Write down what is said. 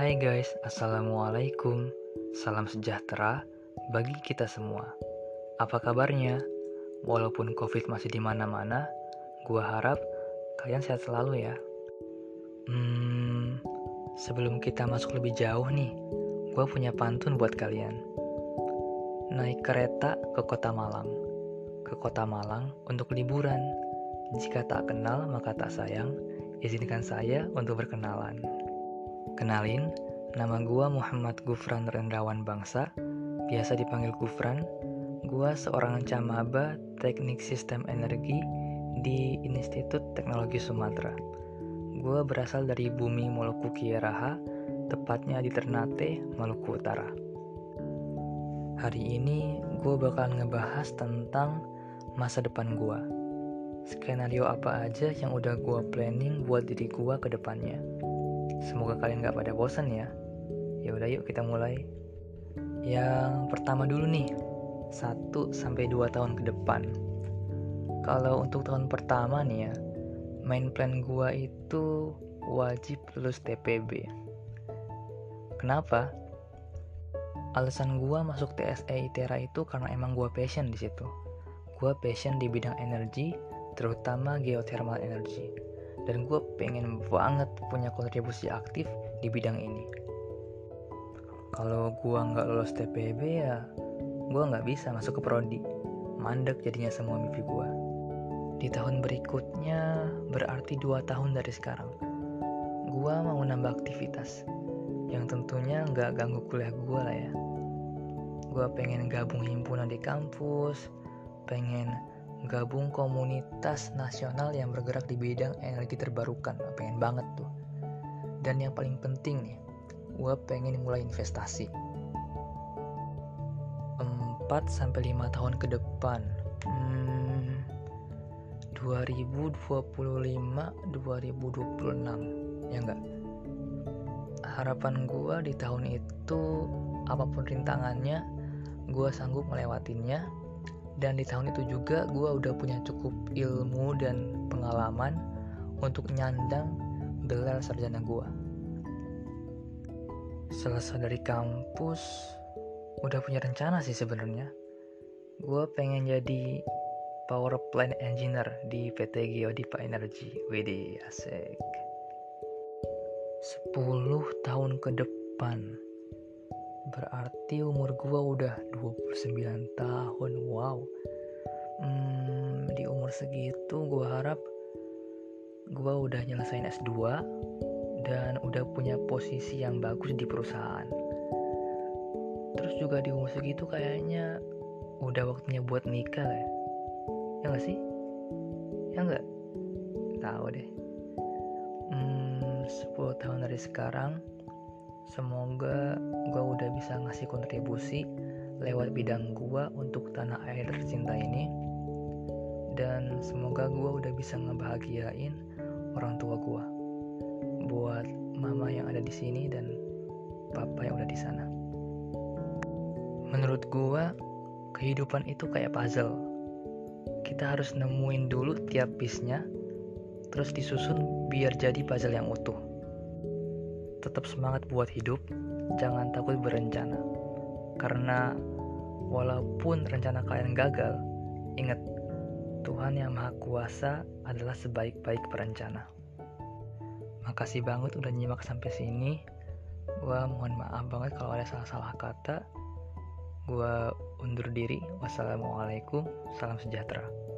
Hai guys, Assalamualaikum. Salam sejahtera bagi kita semua. Apa kabarnya? Walaupun covid masih di mana-mana Gua harap kalian sehat selalu ya. Hmm, sebelum kita masuk lebih jauh nih Gua punya pantun buat kalian. Naik kereta ke kota Malang. Ke kota Malang untuk liburan. Jika tak kenal maka tak sayang. Izinkan saya untuk berkenalan Kenalin, nama gua Muhammad Gufran Rendawan Bangsa, biasa dipanggil Gufran. Gua seorang camaba Teknik Sistem Energi di Institut Teknologi Sumatera. Gua berasal dari bumi Moluku Kieraha, tepatnya di Ternate, Maluku Utara. Hari ini gue bakal ngebahas tentang masa depan gue. Skenario apa aja yang udah gue planning buat diri gue ke depannya. Semoga kalian gak pada bosan ya. Ya udah yuk kita mulai. Yang pertama dulu nih, 1 sampai 2 tahun ke depan. Kalau untuk tahun pertama nih ya, main plan gua itu wajib lulus TPB. Kenapa? Alasan gua masuk TSE ITERA itu karena emang gua passion di situ. Gua passion di bidang energi, terutama geothermal energy dan gue pengen banget punya kontribusi aktif di bidang ini. Kalau gue nggak lolos TPB ya gue nggak bisa masuk ke prodi. Mandek jadinya semua mimpi gue di tahun berikutnya berarti dua tahun dari sekarang gue mau nambah aktivitas. Yang tentunya nggak ganggu kuliah gue lah ya. Gue pengen gabung himpunan di kampus pengen gabung komunitas nasional yang bergerak di bidang energi terbarukan. Pengen banget tuh. Dan yang paling penting nih gue pengen mulai investasi. 4 sampai 5 tahun ke depan. Hmm, 2025 2026 ya enggak harapan gue di tahun itu apa pun rintangannya gue sanggup melewatinya dan di tahun itu juga gue udah punya cukup ilmu dan pengalaman untuk nyandang gelar sarjana gue selesai dari kampus udah punya rencana sih sebenarnya. Gue pengen jadi power plant engineer di PT Geodipa Energy WD asik. 10 tahun ke depan Berarti umur gue udah 29 tahun Wow hmm, Di umur segitu gue harap Gue udah nyelesain S2 Dan udah punya posisi yang bagus di perusahaan Terus juga di umur segitu kayaknya Udah waktunya buat nikah ya Ya gak sih? Ya gak? Tahu deh hmm, 10 tahun dari sekarang Semoga gue udah bisa ngasih kontribusi lewat bidang gue untuk tanah air tercinta ini dan semoga gue udah bisa ngebahagiain orang tua gue buat mama yang ada di sini dan papa yang udah di sana. Menurut gue, kehidupan itu kayak puzzle. Kita harus nemuin dulu tiap piece-nya, terus disusun biar jadi puzzle yang utuh tetap semangat buat hidup, jangan takut berencana. Karena walaupun rencana kalian gagal, ingat Tuhan yang Maha Kuasa adalah sebaik-baik perencana. Makasih banget udah nyimak sampai sini. Gua mohon maaf banget kalau ada salah-salah kata. Gua undur diri. Wassalamualaikum. Salam sejahtera.